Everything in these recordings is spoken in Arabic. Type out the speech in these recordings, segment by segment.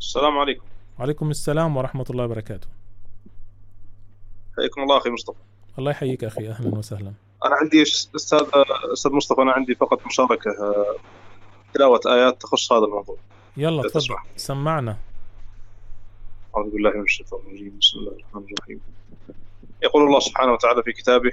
السلام عليكم. وعليكم السلام ورحمة الله وبركاته. حياكم الله أخي مصطفى. الله يحييك أخي أهلا وسهلا. أنا عندي أستاذ أستاذ مصطفى أنا عندي فقط مشاركة تلاوة آيات تخص هذا الموضوع. يلا تفضل. سمعنا. أعوذ بالله من الشيطان الرجيم. بسم الله الرحمن الرحيم. يقول الله سبحانه وتعالى في كتابه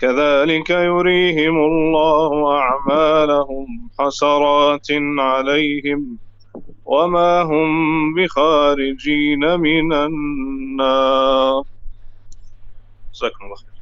كذلك يريهم الله أعمالهم حسرات عليهم وما هم بخارجين من النار. جزاكم الله خير.